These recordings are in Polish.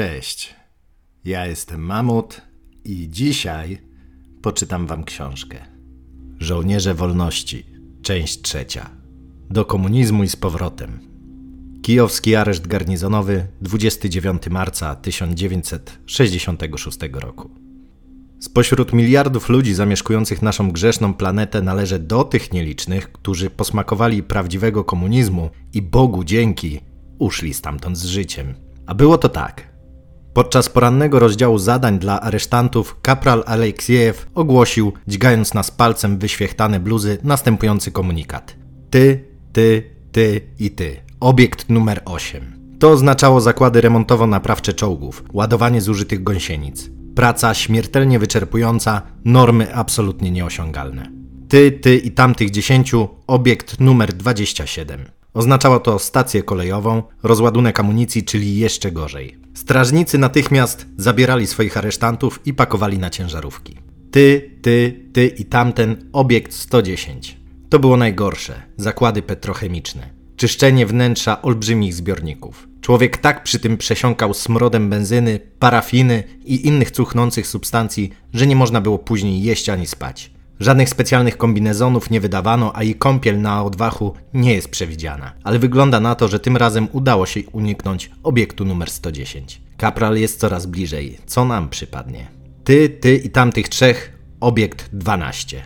Cześć. Ja jestem Mamut i dzisiaj poczytam wam książkę. Żołnierze wolności, część trzecia. Do komunizmu i z powrotem. Kijowski areszt garnizonowy 29 marca 1966 roku. Spośród miliardów ludzi zamieszkujących naszą grzeszną planetę należę do tych nielicznych, którzy posmakowali prawdziwego komunizmu i Bogu dzięki uszli stamtąd z życiem. A było to tak. Podczas porannego rozdziału zadań dla aresztantów kapral Aleksiejew ogłosił, dźgając nas palcem wyświechtane bluzy, następujący komunikat. Ty, ty, ty i ty. Obiekt numer 8. To oznaczało zakłady remontowo-naprawcze czołgów, ładowanie zużytych gąsienic. Praca śmiertelnie wyczerpująca, normy absolutnie nieosiągalne. Ty, ty i tamtych dziesięciu, obiekt numer 27. Oznaczało to stację kolejową, rozładunek amunicji, czyli jeszcze gorzej. Strażnicy natychmiast zabierali swoich aresztantów i pakowali na ciężarówki. Ty, ty, ty i tamten obiekt 110. To było najgorsze zakłady petrochemiczne. Czyszczenie wnętrza olbrzymich zbiorników. Człowiek tak przy tym przesiąkał smrodem benzyny, parafiny i innych cuchnących substancji, że nie można było później jeść ani spać. Żadnych specjalnych kombinezonów nie wydawano, a i kąpiel na odwachu nie jest przewidziana. Ale wygląda na to, że tym razem udało się uniknąć obiektu numer 110. Kapral jest coraz bliżej. Co nam przypadnie? Ty, ty i tamtych trzech, obiekt 12.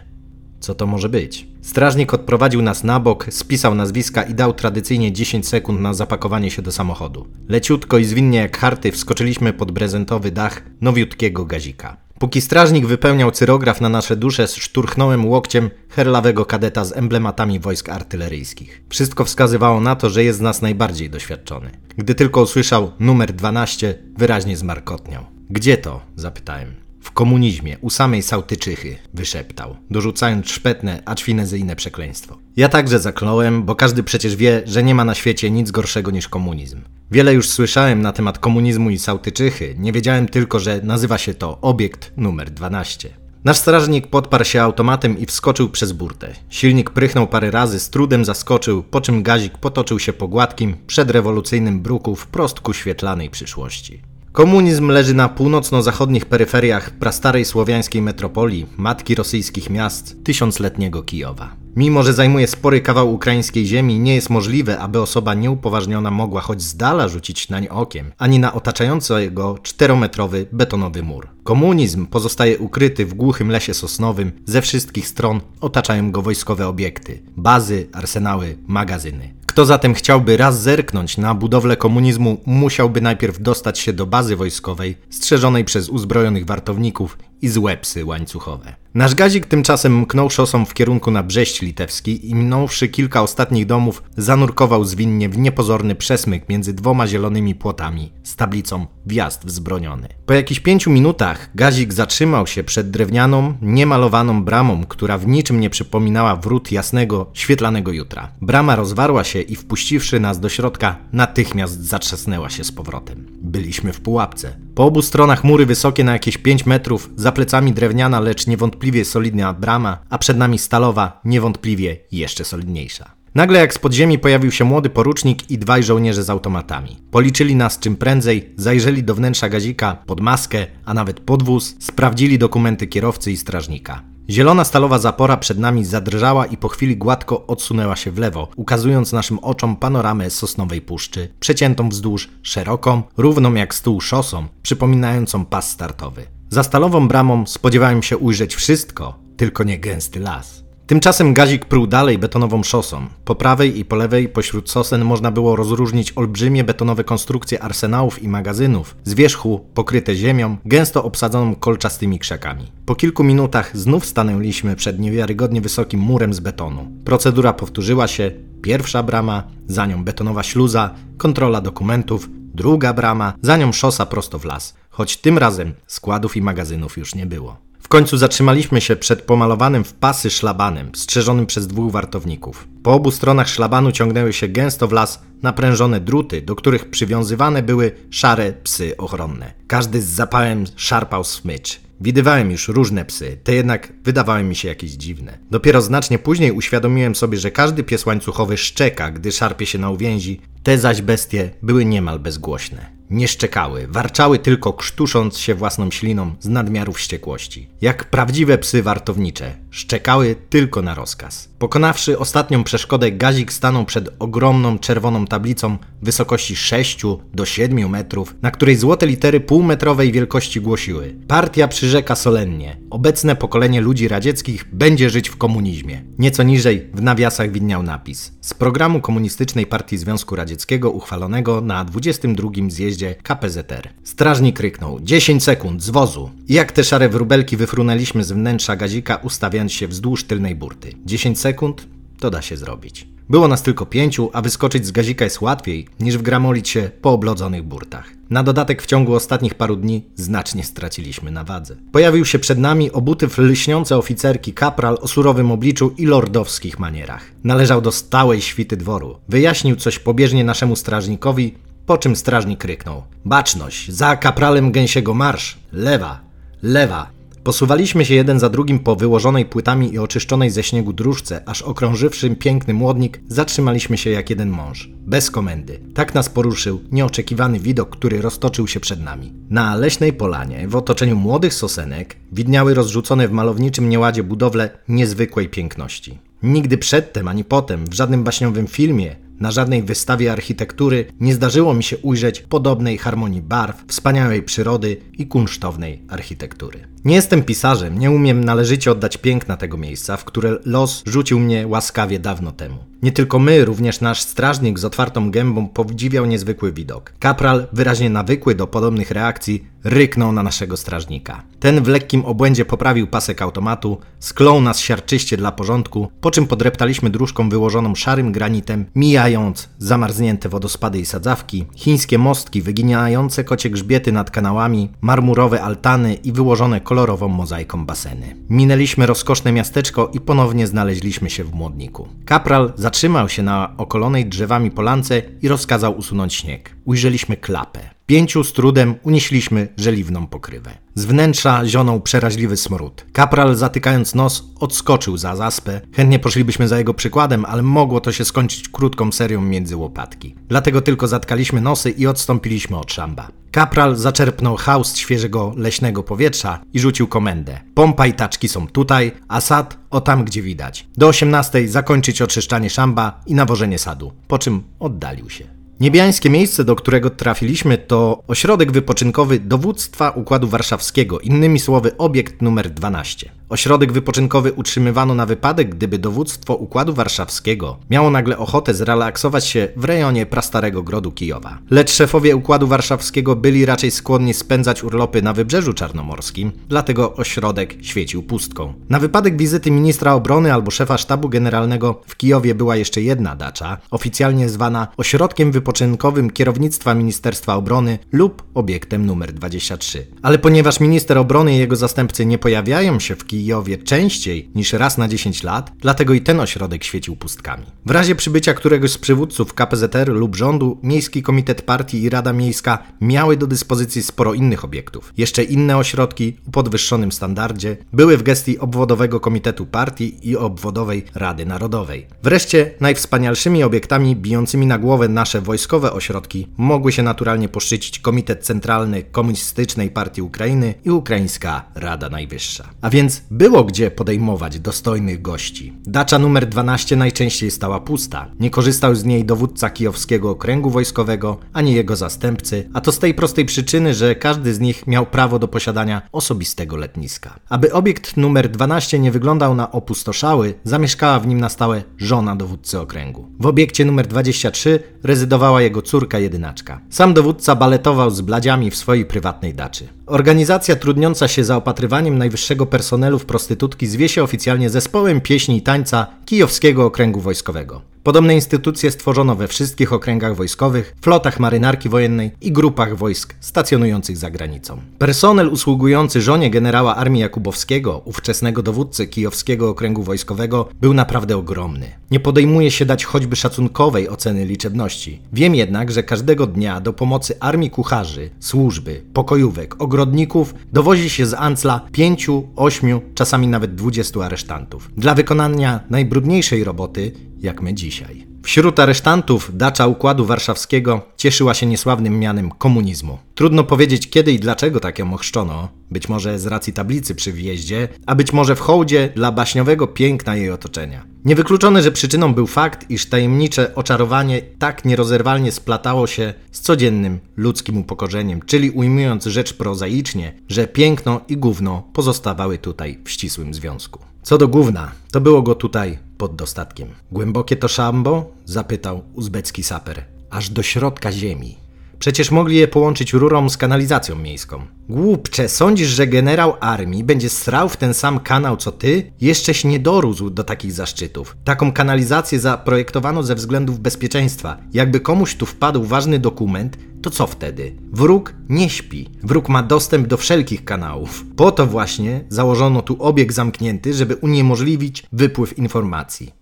Co to może być? Strażnik odprowadził nas na bok, spisał nazwiska i dał tradycyjnie 10 sekund na zapakowanie się do samochodu. Leciutko i zwinnie jak harty wskoczyliśmy pod prezentowy dach nowiutkiego gazika. Póki strażnik wypełniał cyrograf na nasze dusze, szturchnąłem łokciem herlawego kadeta z emblematami wojsk artyleryjskich. Wszystko wskazywało na to, że jest z nas najbardziej doświadczony. Gdy tylko usłyszał numer 12, wyraźnie zmarkotniał. Gdzie to? zapytałem. W komunizmie, u samej Sałtyczychy, wyszeptał, dorzucając szpetne, acz finezyjne przekleństwo. Ja także zakląłem, bo każdy przecież wie, że nie ma na świecie nic gorszego niż komunizm. Wiele już słyszałem na temat komunizmu i Sałtyczychy, nie wiedziałem tylko, że nazywa się to obiekt numer 12. Nasz strażnik podparł się automatem i wskoczył przez burtę. Silnik prychnął parę razy, z trudem zaskoczył, po czym gazik potoczył się po gładkim, przedrewolucyjnym bruku wprost ku świetlanej przyszłości. Komunizm leży na północno-zachodnich peryferiach prastarej słowiańskiej metropolii, matki rosyjskich miast, tysiącletniego Kijowa. Mimo, że zajmuje spory kawał ukraińskiej ziemi, nie jest możliwe, aby osoba nieupoważniona mogła choć z dala rzucić nań okiem, ani na otaczający jego czterometrowy betonowy mur. Komunizm pozostaje ukryty w głuchym lesie sosnowym, ze wszystkich stron otaczają go wojskowe obiekty, bazy, arsenały, magazyny. Kto zatem chciałby raz zerknąć na budowlę komunizmu, musiałby najpierw dostać się do bazy wojskowej, strzeżonej przez uzbrojonych wartowników i złe psy łańcuchowe. Nasz gazik tymczasem mknął szosą w kierunku na Brześć Litewski i minąwszy kilka ostatnich domów, zanurkował zwinnie w niepozorny przesmyk między dwoma zielonymi płotami z tablicą wjazd wzbroniony. Po jakichś pięciu minutach gazik zatrzymał się przed drewnianą, niemalowaną bramą, która w niczym nie przypominała wrót jasnego, świetlanego jutra. Brama rozwarła się i wpuściwszy nas do środka, natychmiast zatrzasnęła się z powrotem. Byliśmy w pułapce. Po obu stronach mury wysokie na jakieś 5 metrów, za plecami drewniana, lecz niewątpliwie solidna brama, a przed nami stalowa, niewątpliwie jeszcze solidniejsza. Nagle jak z podziemi pojawił się młody porucznik i dwaj żołnierze z automatami. Policzyli nas czym prędzej, zajrzeli do wnętrza gazika, pod maskę, a nawet pod wóz, sprawdzili dokumenty kierowcy i strażnika. Zielona stalowa zapora przed nami zadrżała i po chwili gładko odsunęła się w lewo, ukazując naszym oczom panoramę sosnowej puszczy, przeciętą wzdłuż szeroką, równą jak stół szosą, przypominającą pas startowy. Za stalową bramą spodziewałem się ujrzeć wszystko, tylko nie gęsty las. Tymczasem gazik pruł dalej betonową szosą. Po prawej i po lewej pośród sosen można było rozróżnić olbrzymie betonowe konstrukcje arsenałów i magazynów, z wierzchu pokryte ziemią, gęsto obsadzoną kolczastymi krzakami. Po kilku minutach znów stanęliśmy przed niewiarygodnie wysokim murem z betonu. Procedura powtórzyła się, pierwsza brama, za nią betonowa śluza, kontrola dokumentów, druga brama, za nią szosa prosto w las, choć tym razem składów i magazynów już nie było. Końcu zatrzymaliśmy się przed pomalowanym w pasy szlabanem, strzeżonym przez dwóch wartowników. Po obu stronach szlabanu ciągnęły się gęsto w las naprężone druty, do których przywiązywane były szare psy ochronne. Każdy z zapałem szarpał smycz. Widywałem już różne psy, te jednak wydawały mi się jakieś dziwne. Dopiero znacznie później uświadomiłem sobie, że każdy pies łańcuchowy szczeka, gdy szarpie się na uwięzi, te zaś bestie były niemal bezgłośne. Nie szczekały, warczały tylko krztusząc się własną śliną z nadmiaru wściekłości. Jak prawdziwe psy wartownicze, szczekały tylko na rozkaz. Pokonawszy ostatnią przeszkodę, Gazik stanął przed ogromną czerwoną tablicą wysokości 6 do 7 metrów, na której złote litery półmetrowej wielkości głosiły: Partia przyrzeka solennie, obecne pokolenie ludzi radzieckich będzie żyć w komunizmie. Nieco niżej w nawiasach widniał napis: Z programu Komunistycznej Partii Związku Radzieckiego uchwalonego na 22 zjeździe KPZR. Strażnik ryknął: 10 sekund, z wozu. I jak te szare wróbelki wyfrunęliśmy z wnętrza gazika, ustawiając się wzdłuż tylnej burty. 10 sekund to da się zrobić. Było nas tylko pięciu, a wyskoczyć z gazika jest łatwiej niż wgramolić się po oblodzonych burtach. Na dodatek w ciągu ostatnich paru dni znacznie straciliśmy na wadze. Pojawił się przed nami obuty w lśniące oficerki kapral o surowym obliczu i lordowskich manierach. Należał do stałej świty dworu. Wyjaśnił coś pobieżnie naszemu strażnikowi, po czym strażnik ryknął. Baczność, za kapralem gęsiego marsz, lewa, lewa, Posuwaliśmy się jeden za drugim po wyłożonej płytami i oczyszczonej ze śniegu dróżce, aż okrążywszy piękny młodnik, zatrzymaliśmy się jak jeden mąż, bez komendy. Tak nas poruszył nieoczekiwany widok, który roztoczył się przed nami. Na leśnej polanie, w otoczeniu młodych sosenek, widniały rozrzucone w malowniczym nieładzie budowle niezwykłej piękności. Nigdy przedtem ani potem, w żadnym baśniowym filmie, na żadnej wystawie architektury nie zdarzyło mi się ujrzeć podobnej harmonii barw, wspaniałej przyrody i kunsztownej architektury. Nie jestem pisarzem, nie umiem należycie oddać piękna tego miejsca, w które los rzucił mnie łaskawie dawno temu. Nie tylko my, również nasz strażnik z otwartą gębą podziwiał niezwykły widok. Kapral, wyraźnie nawykły do podobnych reakcji, ryknął na naszego strażnika. Ten w lekkim obłędzie poprawił pasek automatu, sklął nas siarczyście dla porządku, po czym podreptaliśmy dróżką wyłożoną szarym granitem, mijając zamarznięte wodospady i sadzawki, chińskie mostki wyginające kocie grzbiety nad kanałami, marmurowe altany i wyłożone kolorową mozaiką baseny. Minęliśmy rozkoszne miasteczko i ponownie znaleźliśmy się w Młodniku. Kapral zatrzymał się na okolonej drzewami polance i rozkazał usunąć śnieg. Ujrzeliśmy klapę. Pięciu z trudem unieśliśmy żeliwną pokrywę. Z wnętrza zionął przeraźliwy smród. Kapral, zatykając nos, odskoczył za zaspę. Chętnie poszlibyśmy za jego przykładem, ale mogło to się skończyć krótką serią między łopatki. Dlatego tylko zatkaliśmy nosy i odstąpiliśmy od szamba. Kapral zaczerpnął haust świeżego leśnego powietrza i rzucił komendę. Pompa i taczki są tutaj, a sad o tam, gdzie widać. Do 18 zakończyć oczyszczanie szamba i nawożenie sadu, po czym oddalił się. Niebiańskie miejsce, do którego trafiliśmy, to ośrodek wypoczynkowy Dowództwa Układu Warszawskiego, innymi słowy obiekt numer 12. Ośrodek wypoczynkowy utrzymywano na wypadek, gdyby dowództwo Układu Warszawskiego miało nagle ochotę zrelaksować się w rejonie prastarego grodu Kijowa. Lecz szefowie Układu Warszawskiego byli raczej skłonni spędzać urlopy na Wybrzeżu Czarnomorskim, dlatego ośrodek świecił pustką. Na wypadek wizyty ministra obrony albo szefa sztabu generalnego w Kijowie była jeszcze jedna dacza, oficjalnie zwana Ośrodkiem Wypoczynkowym Kierownictwa Ministerstwa Obrony lub obiektem numer 23. Ale ponieważ minister obrony i jego zastępcy nie pojawiają się w Kijowie, Kijowie częściej niż raz na 10 lat, dlatego i ten ośrodek świecił pustkami. W razie przybycia któregoś z przywódców KPZR lub rządu, Miejski Komitet Partii i Rada Miejska miały do dyspozycji sporo innych obiektów. Jeszcze inne ośrodki o podwyższonym standardzie były w gestii obwodowego Komitetu Partii i obwodowej Rady Narodowej. Wreszcie najwspanialszymi obiektami bijącymi na głowę nasze wojskowe ośrodki mogły się naturalnie poszczycić Komitet Centralny Komunistycznej Partii Ukrainy i Ukraińska Rada Najwyższa. A więc było gdzie podejmować dostojnych gości. Dacza numer 12 najczęściej stała pusta. Nie korzystał z niej dowódca kijowskiego okręgu wojskowego, ani jego zastępcy, a to z tej prostej przyczyny, że każdy z nich miał prawo do posiadania osobistego letniska. Aby obiekt numer 12 nie wyglądał na opustoszały, zamieszkała w nim na stałe żona dowódcy okręgu. W obiekcie numer 23 rezydowała jego córka jedynaczka. Sam dowódca baletował z bladziami w swojej prywatnej daczy. Organizacja trudniąca się zaopatrywaniem najwyższego personelu prostytutki zwie się oficjalnie Zespołem Pieśni i Tańca Kijowskiego Okręgu Wojskowego. Podobne instytucje stworzono we wszystkich okręgach wojskowych, flotach marynarki wojennej i grupach wojsk stacjonujących za granicą. Personel usługujący żonie generała Armii Jakubowskiego, ówczesnego dowódcy Kijowskiego Okręgu Wojskowego, był naprawdę ogromny. Nie podejmuje się dać choćby szacunkowej oceny liczebności. Wiem jednak, że każdego dnia do pomocy armii kucharzy, służby, pokojówek, ogrodników dowozi się z Ancla pięciu, ośmiu, czasami nawet dwudziestu aresztantów. Dla wykonania najbrudniejszej roboty jak my dzisiaj. Wśród aresztantów dacza Układu Warszawskiego cieszyła się niesławnym mianem komunizmu. Trudno powiedzieć kiedy i dlaczego tak ją ochrzczono, być może z racji tablicy przy wjeździe, a być może w hołdzie dla baśniowego piękna jej otoczenia. Niewykluczone, że przyczyną był fakt, iż tajemnicze oczarowanie tak nierozerwalnie splatało się z codziennym ludzkim upokorzeniem, czyli ujmując rzecz prozaicznie, że piękno i gówno pozostawały tutaj w ścisłym związku. Co do gówna, to było go tutaj pod dostatkiem. Głębokie to szambo? zapytał uzbecki saper. Aż do środka ziemi. Przecież mogli je połączyć rurą z kanalizacją miejską. Głupcze, sądzisz, że generał armii będzie srał w ten sam kanał co ty? Jeszcześ nie dorósł do takich zaszczytów. Taką kanalizację zaprojektowano ze względów bezpieczeństwa. Jakby komuś tu wpadł ważny dokument, to co wtedy? Wróg nie śpi. Wróg ma dostęp do wszelkich kanałów. Po to właśnie założono tu obieg zamknięty, żeby uniemożliwić wypływ informacji.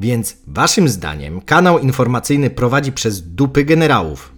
Więc waszym zdaniem kanał informacyjny prowadzi przez dupy generałów.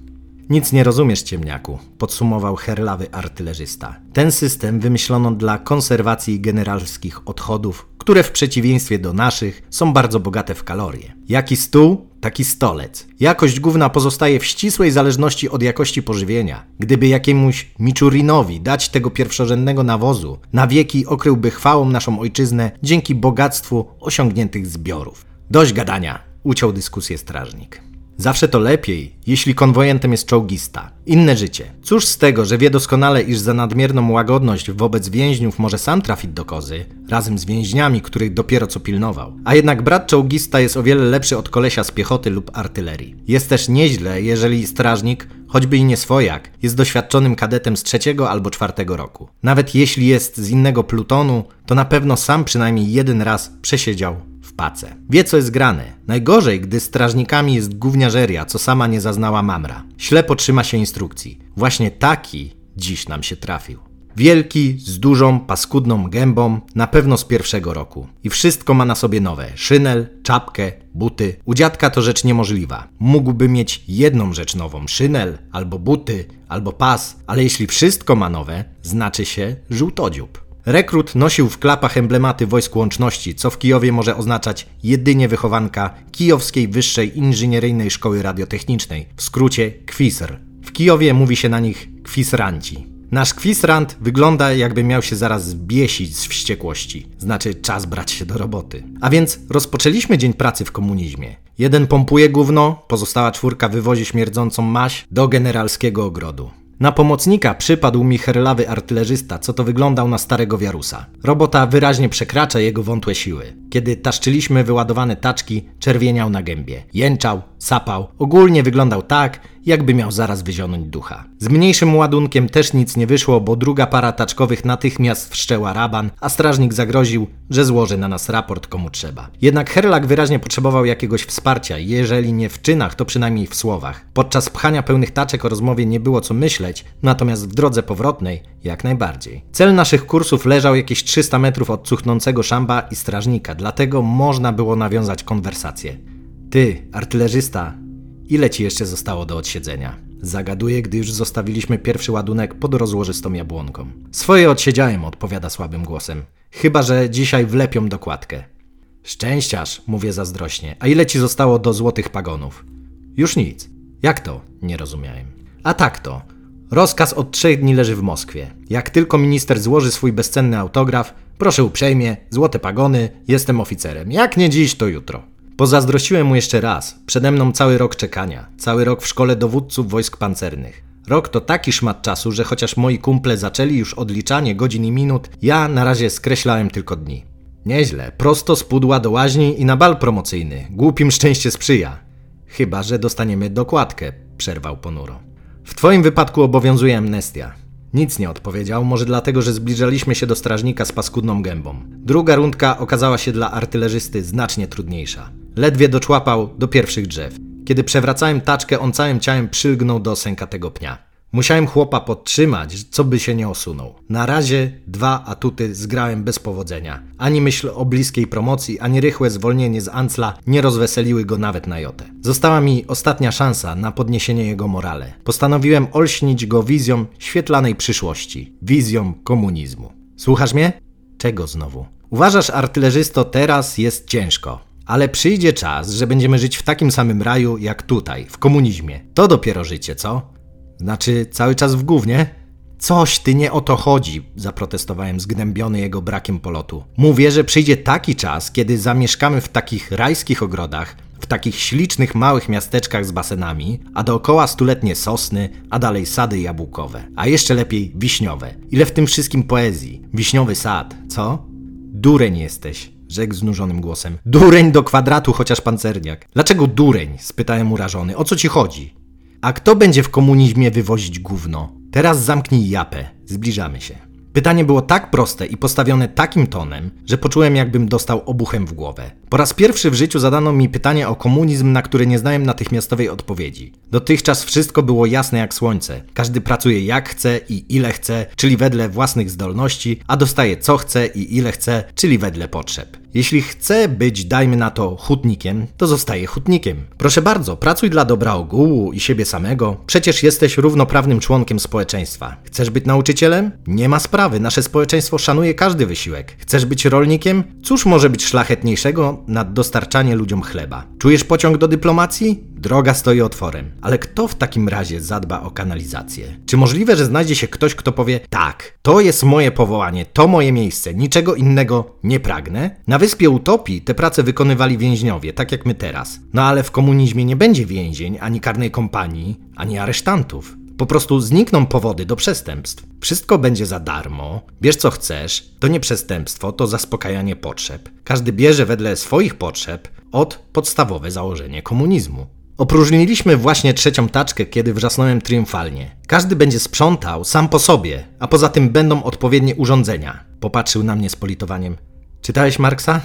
Nic nie rozumiesz, ciemniaku, podsumował herlawy artylerzysta. Ten system wymyślono dla konserwacji generalskich odchodów, które w przeciwieństwie do naszych są bardzo bogate w kalorie. Jaki stół, taki stolec. Jakość główna pozostaje w ścisłej zależności od jakości pożywienia. Gdyby jakiemuś Miczurinowi dać tego pierwszorzędnego nawozu, na wieki okryłby chwałą naszą ojczyznę dzięki bogactwu osiągniętych zbiorów. Dość gadania, uciął dyskusję strażnik. Zawsze to lepiej, jeśli konwojentem jest czołgista. Inne życie. Cóż z tego, że wie doskonale, iż za nadmierną łagodność wobec więźniów może sam trafić do kozy, razem z więźniami, których dopiero co pilnował. A jednak brat czołgista jest o wiele lepszy od kolesia z piechoty lub artylerii. Jest też nieźle, jeżeli strażnik, choćby i nie swojak, jest doświadczonym kadetem z trzeciego albo czwartego roku. Nawet jeśli jest z innego plutonu, to na pewno sam przynajmniej jeden raz przesiedział pace. Wie, co jest grane. Najgorzej, gdy strażnikami jest gówniarzeria, co sama nie zaznała mamra. Ślepo trzyma się instrukcji. Właśnie taki dziś nam się trafił. Wielki, z dużą, paskudną gębą, na pewno z pierwszego roku. I wszystko ma na sobie nowe. Szynel, czapkę, buty. U dziadka to rzecz niemożliwa. Mógłby mieć jedną rzecz nową. Szynel, albo buty, albo pas. Ale jeśli wszystko ma nowe, znaczy się żółtodziób. Rekrut nosił w klapach emblematy Wojsk Łączności, co w Kijowie może oznaczać jedynie wychowanka Kijowskiej Wyższej Inżynieryjnej Szkoły Radiotechnicznej, w skrócie KWISR. W Kijowie mówi się na nich kwisranci. Nasz kwisrant wygląda jakby miał się zaraz zbiesić z wściekłości. Znaczy czas brać się do roboty. A więc rozpoczęliśmy dzień pracy w komunizmie. Jeden pompuje gówno, pozostała czwórka wywozi śmierdzącą maś do generalskiego ogrodu. Na pomocnika przypadł mi herlawy artylerzysta, co to wyglądał na starego wiarusa. Robota wyraźnie przekracza jego wątłe siły. Kiedy taszczyliśmy wyładowane taczki, czerwieniał na gębie. Jęczał, sapał. Ogólnie wyglądał tak, jakby miał zaraz wyzionąć ducha. Z mniejszym ładunkiem też nic nie wyszło, bo druga para taczkowych natychmiast wszczęła raban, a strażnik zagroził, że złoży na nas raport komu trzeba. Jednak Herlak wyraźnie potrzebował jakiegoś wsparcia, jeżeli nie w czynach, to przynajmniej w słowach. Podczas pchania pełnych taczek o rozmowie nie było co myśleć, natomiast w drodze powrotnej jak najbardziej. Cel naszych kursów leżał jakieś 300 metrów od cuchnącego szamba i strażnika, dlatego można było nawiązać konwersację. Ty, artylerzysta, ile ci jeszcze zostało do odsiedzenia? Zagaduję, gdy już zostawiliśmy pierwszy ładunek pod rozłożystą jabłonką. Swoje odsiedziałem, odpowiada słabym głosem. Chyba, że dzisiaj wlepią dokładkę. Szczęściarz, mówię zazdrośnie. A ile ci zostało do złotych pagonów? Już nic. Jak to? Nie rozumiałem. A tak to. Rozkaz od trzech dni leży w Moskwie. Jak tylko minister złoży swój bezcenny autograf, proszę uprzejmie, złote pagony, jestem oficerem. Jak nie dziś, to jutro. Pozazdrościłem mu jeszcze raz. Przede mną cały rok czekania. Cały rok w szkole dowódców wojsk pancernych. Rok to taki szmat czasu, że chociaż moi kumple zaczęli już odliczanie godzin i minut, ja na razie skreślałem tylko dni. Nieźle, prosto z pudła do łaźni i na bal promocyjny. Głupim szczęście sprzyja. Chyba, że dostaniemy dokładkę, przerwał ponuro. W twoim wypadku obowiązuje amnestia. Nic nie odpowiedział, może dlatego, że zbliżaliśmy się do strażnika z paskudną gębą. Druga rundka okazała się dla artylerzysty znacznie trudniejsza. Ledwie doczłapał do pierwszych drzew. Kiedy przewracałem taczkę, on całym ciałem przylgnął do sękatego pnia. Musiałem chłopa podtrzymać, co by się nie osunął. Na razie dwa atuty zgrałem bez powodzenia. Ani myśl o bliskiej promocji, ani rychłe zwolnienie z Ancla nie rozweseliły go nawet na jotę. Została mi ostatnia szansa na podniesienie jego morale. Postanowiłem olśnić go wizją świetlanej przyszłości. Wizją komunizmu. Słuchasz mnie? Czego znowu? Uważasz, artylerzysto, teraz jest ciężko Ale przyjdzie czas, że będziemy żyć w takim samym raju jak tutaj, w komunizmie. To dopiero życie, co? Znaczy, cały czas w gównie? Coś ty nie o to chodzi, zaprotestowałem zgnębiony jego brakiem polotu. Mówię, że przyjdzie taki czas, kiedy zamieszkamy w takich rajskich ogrodach, w takich ślicznych małych miasteczkach z basenami, a dookoła stuletnie sosny, a dalej sady jabłkowe, a jeszcze lepiej wiśniowe. Ile w tym wszystkim poezji? Wiśniowy sad, co? Dureń jesteś, rzekł znużonym głosem. Dureń do kwadratu, chociaż pancerniak. Dlaczego dureń? spytałem urażony. O co ci chodzi? A kto będzie w komunizmie wywozić gówno? Teraz zamknij japę, zbliżamy się. Pytanie było tak proste i postawione takim tonem, że poczułem, jakbym dostał obuchem w głowę. Po raz pierwszy w życiu zadano mi pytanie o komunizm, na które nie znałem natychmiastowej odpowiedzi. Dotychczas wszystko było jasne jak słońce. Każdy pracuje jak chce i ile chce, czyli wedle własnych zdolności, a dostaje co chce i ile chce, czyli wedle potrzeb. Jeśli chce być, dajmy na to, hutnikiem, to zostaje hutnikiem. Proszę bardzo, pracuj dla dobra ogółu i siebie samego. Przecież jesteś równoprawnym członkiem społeczeństwa. Chcesz być nauczycielem? Nie ma sprawy, nasze społeczeństwo szanuje każdy wysiłek. Chcesz być rolnikiem? Cóż może być szlachetniejszego nad dostarczanie ludziom chleba? Czujesz pociąg do dyplomacji? Droga stoi otworem. Ale kto w takim razie zadba o kanalizację? Czy możliwe, że znajdzie się ktoś, kto powie: Tak, to jest moje powołanie, to moje miejsce, niczego innego nie pragnę? Na wyspie Utopii te prace wykonywali więźniowie, tak jak my teraz. No ale w komunizmie nie będzie więzień, ani karnej kompanii, ani aresztantów. Po prostu znikną powody do przestępstw. Wszystko będzie za darmo, bierz co chcesz, to nie przestępstwo, to zaspokajanie potrzeb. Każdy bierze wedle swoich potrzeb od podstawowe założenie komunizmu. Opróżniliśmy właśnie trzecią taczkę, kiedy wrzasnąłem triumfalnie. Każdy będzie sprzątał sam po sobie, a poza tym będą odpowiednie urządzenia. Popatrzył na mnie z politowaniem. Czytałeś Marksa?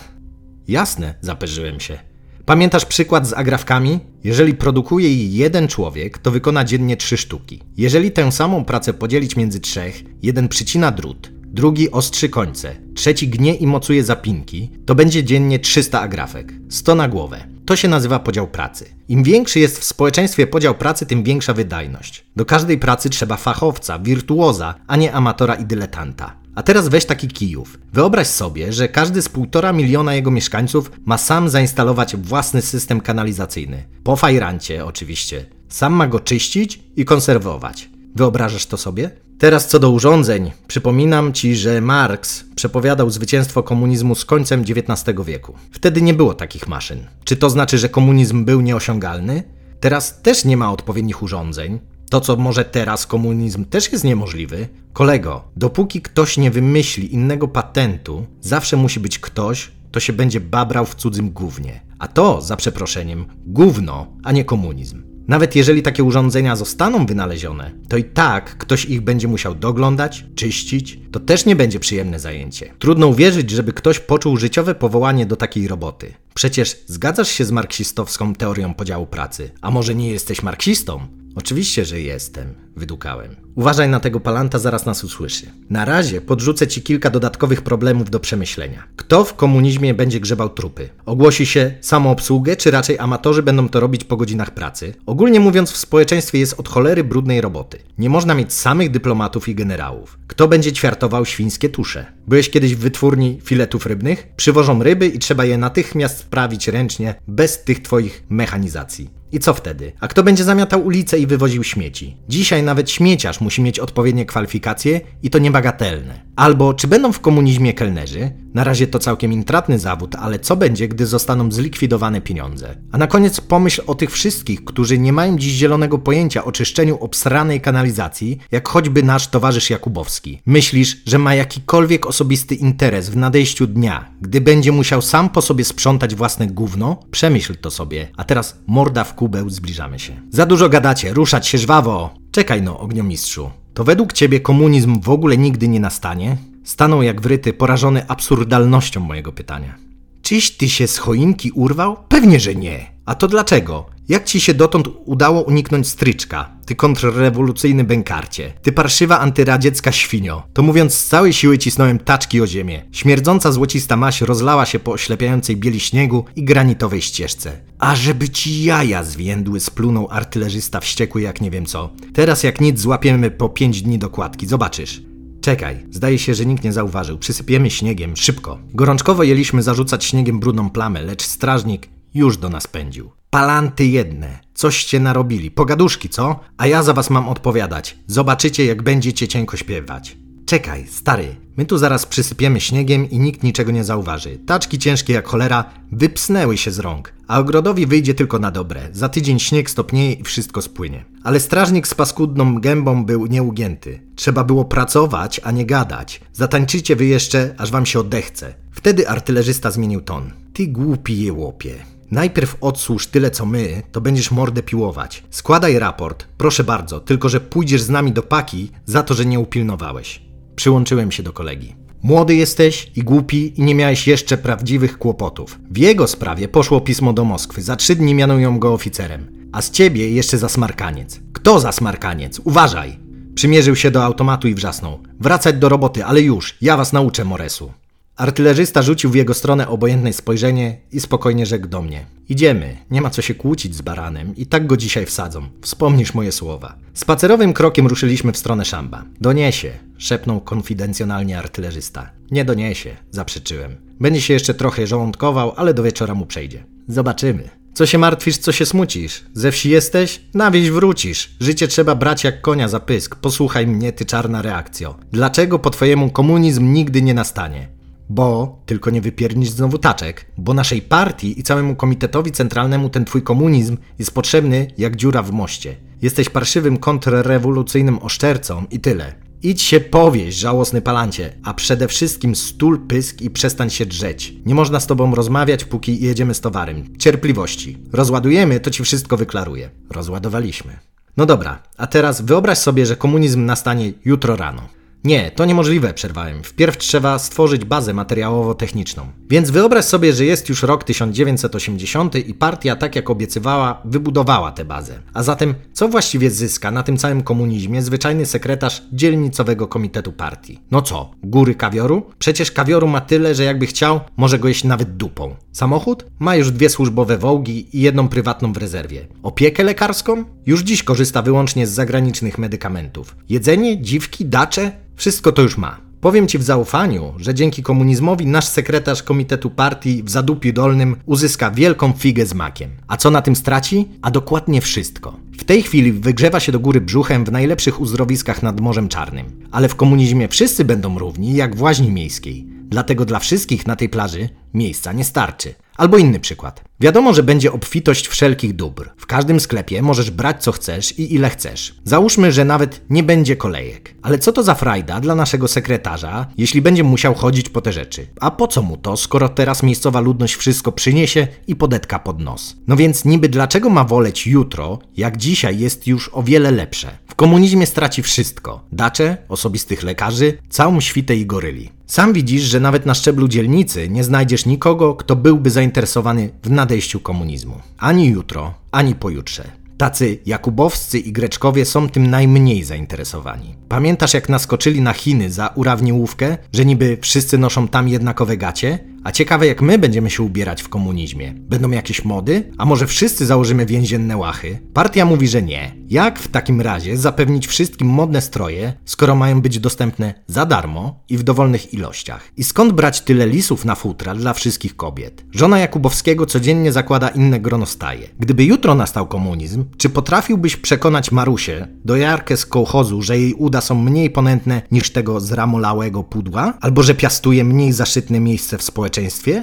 Jasne, zaperzyłem się. Pamiętasz przykład z agrafkami? Jeżeli produkuje je jeden człowiek, to wykona dziennie trzy sztuki. Jeżeli tę samą pracę podzielić między trzech, jeden przycina drut, drugi ostrzy końce, trzeci gnie i mocuje zapinki, to będzie dziennie 300 agrafek. 100 na głowę. To się nazywa podział pracy. Im większy jest w społeczeństwie podział pracy, tym większa wydajność. Do każdej pracy trzeba fachowca, wirtuoza, a nie amatora i dyletanta. A teraz weź taki Kijów. Wyobraź sobie, że każdy z półtora miliona jego mieszkańców ma sam zainstalować własny system kanalizacyjny. Po fajrancie oczywiście. Sam ma go czyścić i konserwować. Wyobrażasz to sobie? Teraz co do urządzeń, przypominam ci, że Marx przepowiadał zwycięstwo komunizmu z końcem XIX wieku. Wtedy nie było takich maszyn. Czy to znaczy, że komunizm był nieosiągalny? Teraz też nie ma odpowiednich urządzeń. To, co może teraz komunizm też jest niemożliwy. Kolego, dopóki ktoś nie wymyśli innego patentu, zawsze musi być ktoś, kto się będzie babrał w cudzym gównie. A to, za przeproszeniem, gówno, a nie komunizm. Nawet jeżeli takie urządzenia zostaną wynalezione, to i tak ktoś ich będzie musiał doglądać, czyścić. To też nie będzie przyjemne zajęcie. Trudno uwierzyć, żeby ktoś poczuł życiowe powołanie do takiej roboty. Przecież zgadzasz się z marksistowską teorią podziału pracy. A może nie jesteś marksistą? Oczywiście, że jestem, wydukałem. Uważaj na tego palanta, zaraz nas usłyszy. Na razie podrzucę ci kilka dodatkowych problemów do przemyślenia. Kto w komunizmie będzie grzebał trupy? Ogłosi się samoobsługę, czy raczej amatorzy będą to robić po godzinach pracy? Ogólnie mówiąc, w społeczeństwie jest od cholery brudnej roboty. Nie można mieć samych dyplomatów i generałów. Kto będzie ćwiartował świńskie tusze? Byłeś kiedyś w wytwórni filetów rybnych? Przywożą ryby i trzeba je natychmiast sprawić ręcznie, bez tych twoich mechanizacji. I co wtedy? A kto będzie zamiatał ulicę i wywoził śmieci? Dzisiaj nawet śmieciarz musi mieć odpowiednie kwalifikacje i to niebagatelne. Albo czy będą w komunizmie kelnerzy? Na razie to całkiem intratny zawód, ale co będzie, gdy zostaną zlikwidowane pieniądze? A na koniec pomyśl o tych wszystkich, którzy nie mają dziś zielonego pojęcia o czyszczeniu obsranej kanalizacji, jak choćby nasz towarzysz Jakubowski. Myślisz, że ma jakikolwiek osobisty interes w nadejściu dnia, gdy będzie musiał sam po sobie sprzątać własne gówno? Przemyśl to sobie. A teraz morda w kubeł, zbliżamy się. Za dużo gadacie, ruszać się żwawo! Czekaj no, ogniomistrzu. To według ciebie komunizm w ogóle nigdy nie nastanie? Stanął jak wryty, porażony absurdalnością mojego pytania. Czyś ty się z choinki urwał? Pewnie, że nie. A to dlaczego? Jak ci się dotąd udało uniknąć stryczka? Ty kontrrewolucyjny bękarcie. Ty parszywa antyradziecka świnio. To mówiąc z całej siły cisnąłem taczki o ziemię. Śmierdząca złocista maś rozlała się po oślepiającej bieli śniegu i granitowej ścieżce. A żeby ci jaja zwiędły, splunął artylerzysta wściekły jak nie wiem co. Teraz jak nic złapiemy po pięć dni dokładki, zobaczysz. Czekaj, zdaje się, że nikt nie zauważył. Przysypiemy śniegiem, szybko. Gorączkowo jeliśmy zarzucać śniegiem brudną plamę, lecz strażnik już do nas pędził. Palanty jedne, coście narobili, pogaduszki, co? A ja za was mam odpowiadać. Zobaczycie, jak będziecie cienko śpiewać. Czekaj, stary, my tu zaraz przysypiemy śniegiem i nikt niczego nie zauważy. Taczki ciężkie jak cholera wypsnęły się z rąk, a ogrodowi wyjdzie tylko na dobre. Za tydzień śnieg stopnieje i wszystko spłynie. Ale strażnik z paskudną gębą był nieugięty. Trzeba było pracować, a nie gadać. Zatańczycie wy jeszcze, aż wam się odechce. Wtedy artylerzysta zmienił ton. Ty głupi jełopie. Najpierw odsłuż tyle co my, to będziesz mordę piłować. Składaj raport, proszę bardzo, tylko że pójdziesz z nami do paki za to, że nie upilnowałeś. Przyłączyłem się do kolegi. Młody jesteś i głupi i nie miałeś jeszcze prawdziwych kłopotów. W jego sprawie poszło pismo do Moskwy. Za trzy dni mianują go oficerem. A z ciebie jeszcze za smarkaniec. Kto za smarkaniec? Uważaj! Przymierzył się do automatu i wrzasnął. Wracać do roboty, ale już, ja was nauczę Moresu. Artylerzysta rzucił w jego stronę obojętne spojrzenie i spokojnie rzekł do mnie. Idziemy, nie ma co się kłócić z baranem i tak go dzisiaj wsadzą. Wspomnisz moje słowa. Spacerowym krokiem ruszyliśmy w stronę szamba. Doniesie, szepnął konfidencjonalnie artylerzysta. Nie doniesie, zaprzeczyłem. Będzie się jeszcze trochę żołądkował, ale do wieczora mu przejdzie. Zobaczymy. Co się martwisz, co się smucisz? Ze wsi jesteś? Na wieś wrócisz. Życie trzeba brać jak konia za pysk. Posłuchaj mnie, ty czarna reakcjo. Dlaczego po twojemu komunizm nigdy nie nastanie? Bo, tylko nie wypiernisz znowu taczek, bo naszej partii i całemu komitetowi centralnemu ten twój komunizm jest potrzebny jak dziura w moście. Jesteś parszywym kontrrewolucyjnym oszczercą i tyle. Idź się powieść, żałosny palancie, a przede wszystkim stul pysk i przestań się drzeć. Nie można z tobą rozmawiać, póki jedziemy z towarem. Cierpliwości. Rozładujemy, to ci wszystko wyklaruję. Rozładowaliśmy. No dobra, a teraz wyobraź sobie, że komunizm nastanie jutro rano. Nie, to niemożliwe, przerwałem. Wpierw trzeba stworzyć bazę materiałowo-techniczną. Więc wyobraź sobie, że jest już rok 1980 i partia, tak jak obiecywała, wybudowała tę bazę. A zatem, co właściwie zyska na tym całym komunizmie zwyczajny sekretarz dzielnicowego komitetu partii? No co, góry kawioru? Przecież kawioru ma tyle, że jakby chciał, może go jeść nawet dupą. Samochód? Ma już dwie służbowe wołgi i jedną prywatną w rezerwie. Opiekę lekarską? Już dziś korzysta wyłącznie z zagranicznych medykamentów. Jedzenie, dziwki, dacze? Wszystko to już ma. Powiem Ci w zaufaniu, że dzięki komunizmowi nasz sekretarz komitetu partii w Zadupiu Dolnym uzyska wielką figę z makiem. A co na tym straci? A dokładnie wszystko. W tej chwili wygrzewa się do góry brzuchem w najlepszych uzdrowiskach nad Morzem Czarnym. Ale w komunizmie wszyscy będą równi jak w łaźni miejskiej. Dlatego dla wszystkich na tej plaży miejsca nie starczy. Albo inny przykład. Wiadomo, że będzie obfitość wszelkich dóbr. W każdym sklepie możesz brać co chcesz i ile chcesz. Załóżmy, że nawet nie będzie kolejek. Ale co to za frajda dla naszego sekretarza, jeśli będzie musiał chodzić po te rzeczy? A po co mu to, skoro teraz miejscowa ludność wszystko przyniesie i podetka pod nos? No więc niby dlaczego ma woleć jutro, jak dzisiaj jest już o wiele lepsze? W komunizmie straci wszystko. Dacze, osobistych lekarzy, całą świtę i goryli. Sam widzisz, że nawet na szczeblu dzielnicy nie znajdziesz nikogo, kto byłby zainteresowany w nadejściu komunizmu. Ani jutro, ani pojutrze. Tacy jakubowscy i greczkowie są tym najmniej zainteresowani. Pamiętasz jak naskoczyli na Chiny za urawniłówkę, że niby wszyscy noszą tam jednakowe gacie? A ciekawe jak my będziemy się ubierać w komunizmie. Będą jakieś mody? A może wszyscy założymy więzienne łachy? Partia mówi, że nie. Jak w takim razie zapewnić wszystkim modne stroje, skoro mają być dostępne za darmo i w dowolnych ilościach? I skąd brać tyle lisów na futra dla wszystkich kobiet? Żona Jakubowskiego codziennie zakłada inne gronostaje. Gdyby jutro nastał komunizm, czy potrafiłbyś przekonać Marusię, dojarkę z kołchozu, że jej uda są mniej ponętne niż tego zramolałego pudła? Albo że piastuje mniej zaszytne miejsce w społeczeństwie?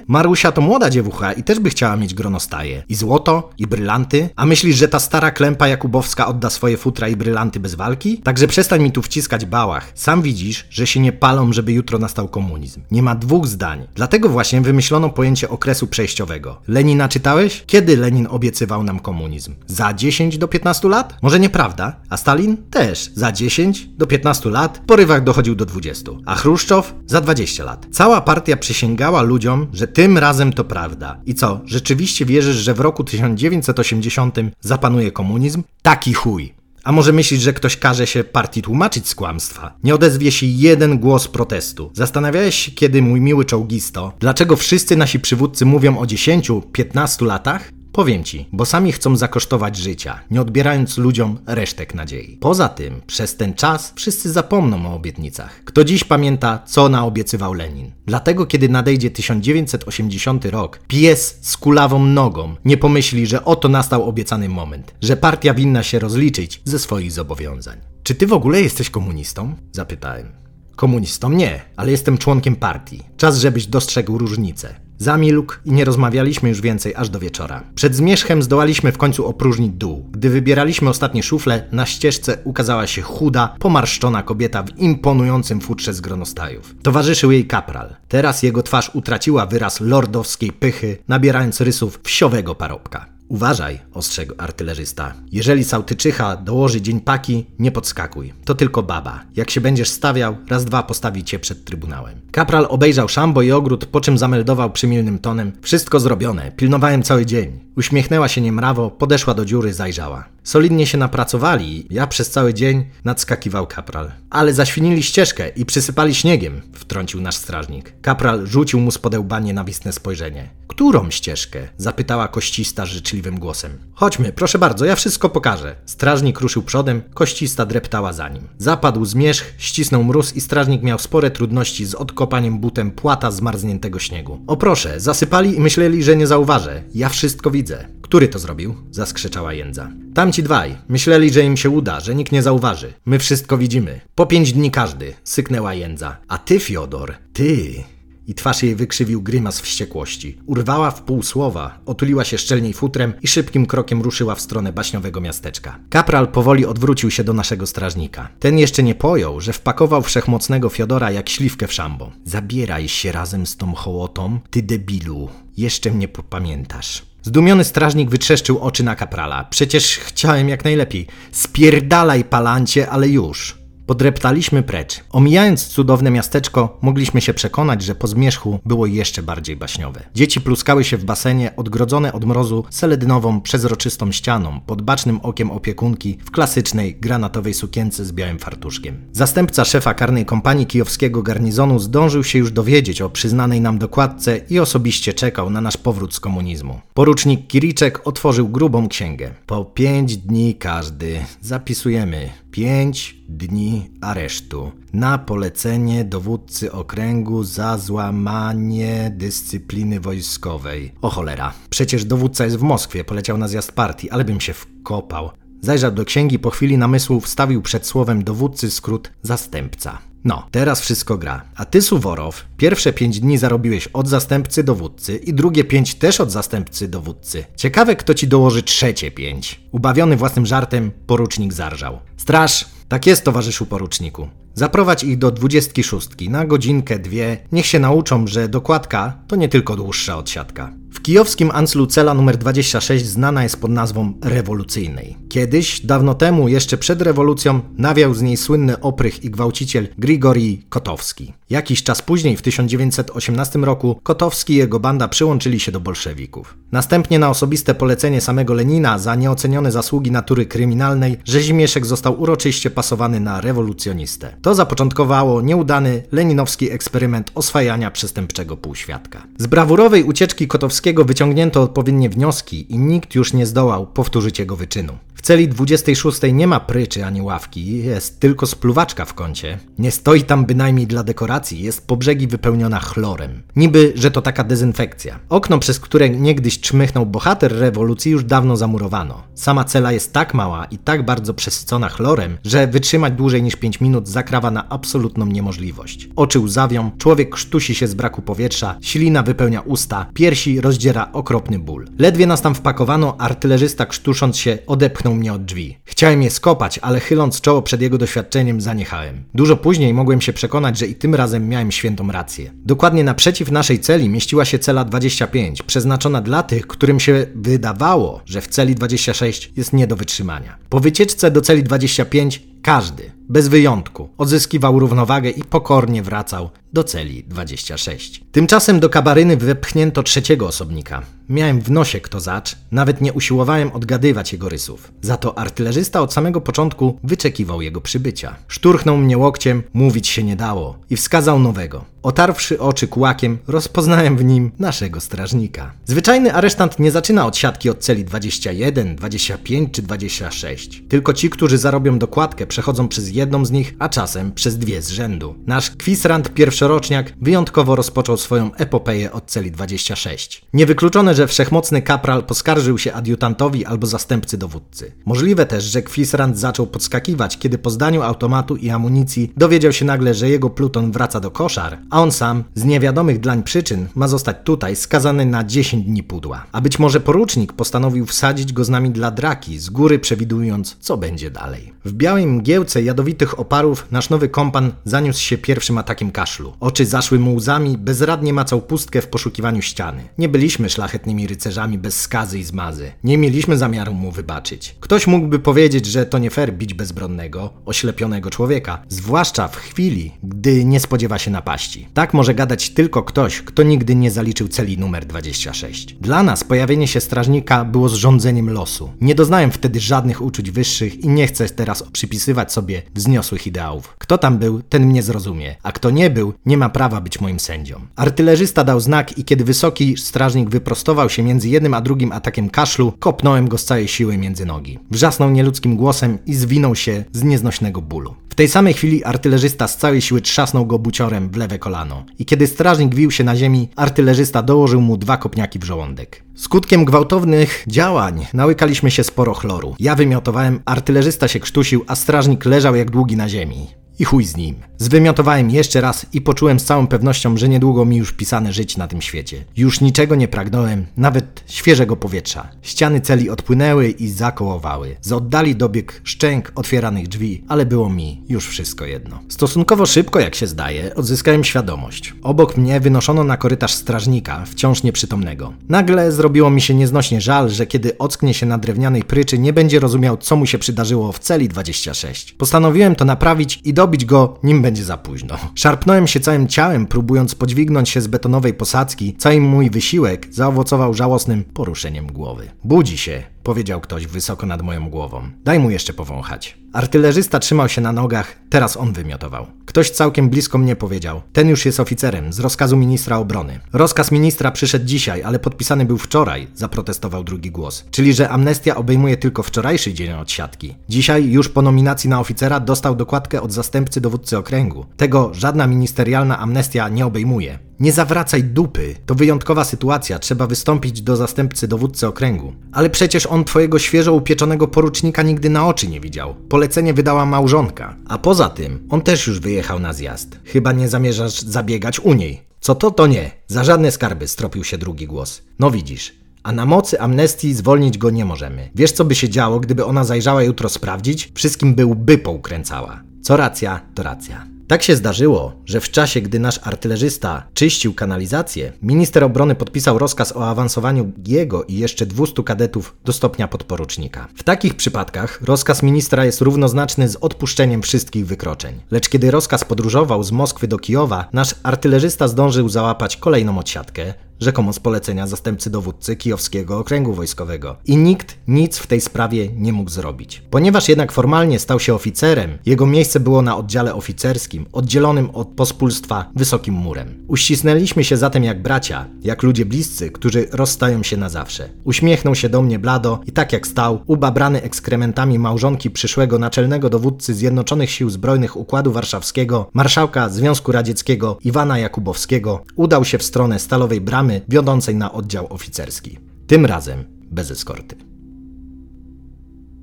Marusia to młoda dziewucha i też by chciała mieć gronostaje. I złoto, i brylanty. A myślisz, że ta stara klępa Jakubowska odda swoje futra i brylanty bez walki? Także przestań mi tu wciskać bałach. Sam widzisz, że się nie palą, żeby jutro nastał komunizm. Nie ma dwóch zdań. Dlatego właśnie wymyślono pojęcie okresu przejściowego. Lenina czytałeś? Kiedy Lenin obiecywał nam komunizm? Za 10 do 15 lat? Może nieprawda? A Stalin? Też. Za 10 do 15 lat, w porywach dochodził do 20. A Chruszczow? Za 20 lat. Cała partia przysięgała ludziom, że tym razem to prawda. I co, rzeczywiście wierzysz, że w roku 1980 zapanuje komunizm? Taki chuj. A może myślisz, że ktoś każe się partii tłumaczyć z kłamstwa? Nie odezwie się jeden głos protestu. Zastanawiałeś się kiedy, mój miły czołgisto, dlaczego wszyscy nasi przywódcy mówią o 10-15 latach? Powiem ci, bo sami chcą zakosztować życia, nie odbierając ludziom resztek nadziei. Poza tym, przez ten czas wszyscy zapomną o obietnicach. Kto dziś pamięta, co naobiecywał Lenin? Dlatego, kiedy nadejdzie 1980 rok, pies z kulawą nogą nie pomyśli, że oto nastał obiecany moment, że partia winna się rozliczyć ze swoich zobowiązań. Czy ty w ogóle jesteś komunistą? Zapytałem. Komunistą nie, ale jestem członkiem partii. Czas, żebyś dostrzegł różnicę. Zamilkł i nie rozmawialiśmy już więcej aż do wieczora. Przed zmierzchem zdołaliśmy w końcu opróżnić dół. Gdy wybieraliśmy ostatnie szufle, na ścieżce ukazała się chuda, pomarszczona kobieta w imponującym futrze z gronostajów. Towarzyszył jej kapral. Teraz jego twarz utraciła wyraz lordowskiej pychy, nabierając rysów wsiowego parobka. Uważaj, ostrzegł artylerzysta. Jeżeli Sautyczycha dołoży dzień paki, nie podskakuj. To tylko baba. Jak się będziesz stawiał, raz dwa postawi cię przed trybunałem. Kapral obejrzał szambo i ogród, po czym zameldował przymilnym tonem. Wszystko zrobione, pilnowałem cały dzień. Uśmiechnęła się niemrawo, podeszła do dziury, zajrzała. Solidnie się napracowali, ja przez cały dzień nadskakiwał kapral. Ale zaświnili ścieżkę i przysypali śniegiem, wtrącił nasz strażnik. Kapral rzucił mu z podełbanie nawistne spojrzenie. Którą ścieżkę? zapytała koścista życzliwym głosem. Chodźmy, proszę bardzo, ja wszystko pokażę. Strażnik ruszył przodem, koścista dreptała za nim. Zapadł zmierzch, ścisnął mróz i strażnik miał spore trudności z odkopaniem butem płata zmarzniętego śniegu. O proszę, zasypali i myśleli, że nie zauważę. Ja wszystko widzę. Który to zrobił? zaskrzeczała jędza. Tamci dwaj. Myśleli, że im się uda, że nikt nie zauważy. My wszystko widzimy. Po pięć dni każdy, syknęła jędza. A ty, Fiodor, ty i twarz jej wykrzywił grymas wściekłości. Urwała w pół słowa, otuliła się szczelniej futrem i szybkim krokiem ruszyła w stronę baśniowego miasteczka. Kapral powoli odwrócił się do naszego strażnika. Ten jeszcze nie pojął, że wpakował wszechmocnego Fiodora jak śliwkę w szambo. Zabieraj się razem z tą hołotą, ty debilu. Jeszcze mnie popamiętasz. Zdumiony strażnik wytrzeszczył oczy na kaprala. Przecież chciałem jak najlepiej. Spierdalaj, palancie, ale już. Podreptaliśmy precz. Omijając cudowne miasteczko, mogliśmy się przekonać, że po zmierzchu było jeszcze bardziej baśniowe. Dzieci pluskały się w basenie, odgrodzone od mrozu seledynową, przezroczystą ścianą, pod bacznym okiem opiekunki w klasycznej, granatowej sukience z białym fartuszkiem. Zastępca szefa karnej kompanii kijowskiego garnizonu zdążył się już dowiedzieć o przyznanej nam dokładce i osobiście czekał na nasz powrót z komunizmu. Porucznik Kiriczek otworzył grubą księgę. Po pięć dni każdy. Zapisujemy. Pięć dni aresztu na polecenie dowódcy okręgu za złamanie dyscypliny wojskowej. O cholera, przecież dowódca jest w Moskwie, poleciał na zjazd partii, ale bym się wkopał. Zajrzał do księgi, po chwili namysłu wstawił przed słowem dowódcy skrót zastępca. No, teraz wszystko gra. A ty, Suworow, pierwsze pięć dni zarobiłeś od zastępcy dowódcy i drugie pięć też od zastępcy dowódcy. Ciekawe, kto ci dołoży trzecie pięć. Ubawiony własnym żartem, porucznik zarżał. Straż, tak jest, towarzyszu poruczniku. Zaprowadź ich do dwudziestki szóstki na godzinkę, dwie. Niech się nauczą, że dokładka to nie tylko dłuższa odsiadka. W kijowskim Anclu cela numer 26 znana jest pod nazwą rewolucyjnej. Kiedyś, dawno temu, jeszcze przed rewolucją, nawiał z niej słynny oprych i gwałciciel Grigori Kotowski. Jakiś czas później, w 1918 roku, Kotowski i jego banda przyłączyli się do bolszewików. Następnie na osobiste polecenie samego Lenina za nieocenione zasługi natury kryminalnej, Rzezimieszek został uroczyście pasowany na rewolucjonistę. To zapoczątkowało nieudany leninowski eksperyment oswajania przestępczego półświadka. Z brawurowej ucieczki Kotowskiego wyciągnięto odpowiednie wnioski i nikt już nie zdołał powtórzyć jego wyczynu. W celi 26 nie ma pryczy ani ławki, jest tylko spluwaczka w kącie. Nie stoi tam bynajmniej dla dekoracji, jest po brzegi wypełniona chlorem. Niby, że to taka dezynfekcja. Okno, przez które niegdyś czmychnął bohater rewolucji już dawno zamurowano. Sama cela jest tak mała i tak bardzo przesycona chlorem, że wytrzymać dłużej niż 5 minut zakrawa na absolutną niemożliwość. Oczy łzawią, człowiek krztusi się z braku powietrza, ślina wypełnia usta, piersi rozdziera okropny ból. Ledwie nas tam wpakowano, artylerzysta krztusząc się odepchnął mnie od drzwi. Chciałem je skopać, ale chyląc czoło przed jego doświadczeniem zaniechałem. Dużo później mogłem się przekonać, że i tym razem miałem świętą rację. Dokładnie naprzeciw naszej celi mieściła się cela 25, przeznaczona dla tych, którym się wydawało, że w celi 26 jest nie do wytrzymania. Po wycieczce do celi 25 każdy, bez wyjątku, odzyskiwał równowagę i pokornie wracał do celi 26. Tymczasem do kabaryny wepchnięto trzeciego osobnika. Miałem w nosie kto zacz, nawet nie usiłowałem odgadywać jego rysów. Za to artylerzysta od samego początku wyczekiwał jego przybycia. Szturchnął mnie łokciem, mówić się nie dało i wskazał nowego. Otarwszy oczy kłakiem, rozpoznałem w nim naszego strażnika. Zwyczajny aresztant nie zaczyna od siatki od celi 21, 25 czy 26. Tylko ci, którzy zarobią dokładkę, przechodzą przez jedną z nich, a czasem przez dwie z rzędu. Nasz kwisrant pierwszoroczniak wyjątkowo rozpoczął swoją epopeję od celi 26. Niewykluczone, że wszechmocny kapral poskarżył się adiutantowi albo zastępcy dowódcy. Możliwe też, że kwisrant zaczął podskakiwać, kiedy po zdaniu automatu i amunicji dowiedział się nagle, że jego pluton wraca do koszar, a on sam, z niewiadomych dlań przyczyn, ma zostać tutaj skazany na 10 dni pudła. A być może porucznik postanowił wsadzić go z nami dla draki, z góry przewidując, co będzie dalej. W białej mgiełce jadowitych oparów nasz nowy kompan zaniósł się pierwszym atakiem kaszlu. Oczy zaszły mu łzami, bezradnie macał pustkę w poszukiwaniu ściany. Nie byliśmy szlachetnymi rycerzami bez skazy i zmazy. Nie mieliśmy zamiaru mu wybaczyć. Ktoś mógłby powiedzieć, że to nie fair bić bezbronnego, oślepionego człowieka, zwłaszcza w chwili, gdy nie spodziewa się napaści. Tak może gadać tylko ktoś, kto nigdy nie zaliczył celi numer 26. Dla nas pojawienie się strażnika było zrządzeniem losu. Nie doznałem wtedy żadnych uczuć wyższych i nie chcę teraz przypisywać sobie wzniosłych ideałów. Kto tam był, ten mnie zrozumie, a kto nie był, nie ma prawa być moim sędzią. Artylerzysta dał znak i kiedy wysoki strażnik wyprostował się między jednym a drugim atakiem kaszlu, kopnąłem go z całej siły między nogi. Wrzasnął nieludzkim głosem i zwinął się z nieznośnego bólu. W tej samej chwili artylerzysta z całej siły trzasnął go buciorem w lewe kolano. I kiedy strażnik wił się na ziemi, artylerzysta dołożył mu dwa kopniaki w żołądek. Skutkiem gwałtownych działań nałykaliśmy się sporo chloru. Ja wymiotowałem, artylerzysta się krztusił, a strażnik leżał jak długi na ziemi. I chuj z nim. Zwymiotowałem jeszcze raz i poczułem z całą pewnością, że niedługo mi już pisane żyć na tym świecie. Już niczego nie pragnąłem, nawet świeżego powietrza. Ściany celi odpłynęły i zakołowały. Z oddali dobiegł szczęk otwieranych drzwi, ale było mi już wszystko jedno. Stosunkowo szybko, jak się zdaje, odzyskałem świadomość. Obok mnie wynoszono na korytarz strażnika, wciąż nieprzytomnego. Nagle zrobiło mi się nieznośnie żal, że kiedy ocknie się na drewnianej pryczy, nie będzie rozumiał, co mu się przydarzyło w celi 26. Postanowiłem to naprawić i dobić go, nim będzie za późno. Szarpnąłem się całym ciałem, próbując podźwignąć się z betonowej posadzki. Cały mój wysiłek zaowocował żałosnym poruszeniem głowy. Budzi się, powiedział ktoś wysoko nad moją głową. Daj mu jeszcze powąchać. Artylerzysta trzymał się na nogach, teraz on wymiotował. Ktoś całkiem blisko mnie powiedział: Ten już jest oficerem, z rozkazu ministra obrony. Rozkaz ministra przyszedł dzisiaj, ale podpisany był wczoraj, zaprotestował drugi głos. Czyli, że amnestia obejmuje tylko wczorajszy dzień odsiadki. Dzisiaj, już po nominacji na oficera, dostał dokładkę od zastępcy dowódcy okręgu. Tego żadna ministerialna amnestia nie obejmuje. Nie zawracaj dupy. To wyjątkowa sytuacja, trzeba wystąpić do zastępcy dowódcy okręgu. Ale przecież on twojego świeżo upieczonego porucznika nigdy na oczy nie widział. Polecenie wydała małżonka. A poza tym, on też już wyjechał na zjazd. Chyba nie zamierzasz zabiegać u niej. Co to, to nie. Za żadne skarby, stropił się drugi głos. No widzisz. A na mocy amnestii zwolnić go nie możemy. Wiesz, co by się działo, gdyby ona zajrzała jutro sprawdzić? Wszystkim by łby poukręcała. Co racja, to racja. Tak się zdarzyło, że w czasie, gdy nasz artylerzysta czyścił kanalizację, minister obrony podpisał rozkaz o awansowaniu jego i jeszcze 200 kadetów do stopnia podporucznika. W takich przypadkach rozkaz ministra jest równoznaczny z odpuszczeniem wszystkich wykroczeń. Lecz kiedy rozkaz podróżował z Moskwy do Kijowa, nasz artylerzysta zdążył załapać kolejną odsiadkę, rzekomo z polecenia zastępcy dowódcy Kijowskiego Okręgu Wojskowego. I nikt nic w tej sprawie nie mógł zrobić. Ponieważ jednak formalnie stał się oficerem, jego miejsce było na oddziale oficerskim, oddzielonym od pospólstwa wysokim murem. Uścisnęliśmy się zatem jak bracia, jak ludzie bliscy, którzy rozstają się na zawsze. Uśmiechnął się do mnie blado i tak jak stał, ubabrany ekskrementami małżonki przyszłego naczelnego dowódcy Zjednoczonych Sił Zbrojnych Układu Warszawskiego, marszałka Związku Radzieckiego Iwana Jakubowskiego, udał się w stronę Stalowej Wiodącej na oddział oficerski. Tym razem bez eskorty.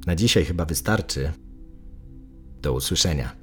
Na dzisiaj chyba wystarczy. Do usłyszenia.